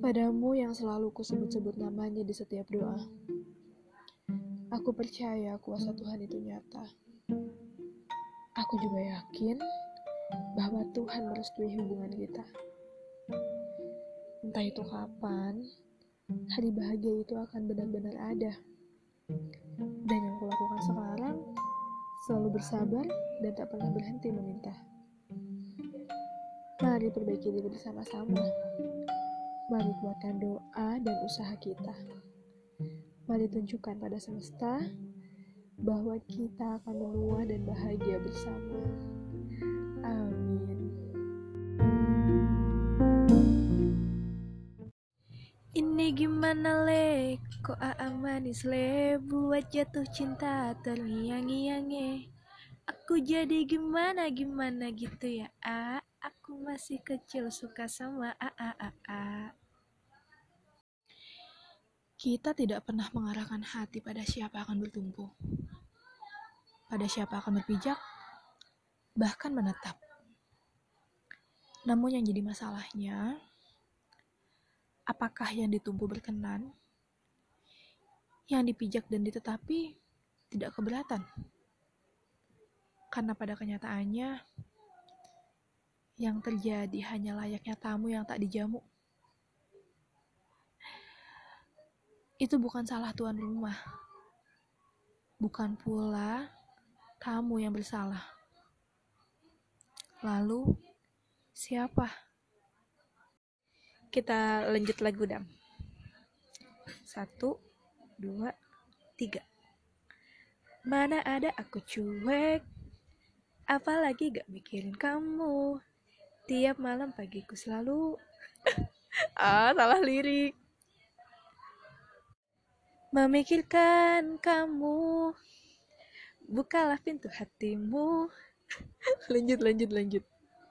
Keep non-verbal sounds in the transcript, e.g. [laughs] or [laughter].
Padamu yang selalu kusebut-sebut namanya di setiap doa. Aku percaya kuasa Tuhan itu nyata. Aku juga yakin bahwa Tuhan merestui hubungan kita. Entah itu kapan, hari bahagia itu akan benar-benar ada. Dan yang kulakukan sekarang, selalu bersabar dan tak pernah berhenti meminta. Mari perbaiki diri bersama-sama. Mari kuatkan doa dan usaha kita. Mari tunjukkan pada semesta bahwa kita akan menua dan bahagia bersama. Amin. Ini gimana le, kok aa manis le Buat jatuh cinta terngiang-ngiang Aku jadi gimana gimana gitu ya a Aku masih kecil suka sama a a a a Kita tidak pernah mengarahkan hati pada siapa akan bertumbuh Pada siapa akan berpijak Bahkan menetap Namun yang jadi masalahnya apakah yang ditumpu berkenan, yang dipijak dan ditetapi tidak keberatan. Karena pada kenyataannya, yang terjadi hanya layaknya tamu yang tak dijamu. Itu bukan salah tuan rumah. Bukan pula kamu yang bersalah. Lalu, siapa? kita lanjut lagu dam satu dua tiga mana ada aku cuek apalagi gak mikirin kamu tiap malam pagiku selalu [laughs] ah salah lirik memikirkan kamu. Bukalah pintu hatimu. [laughs] Lanjut lanjut lanjut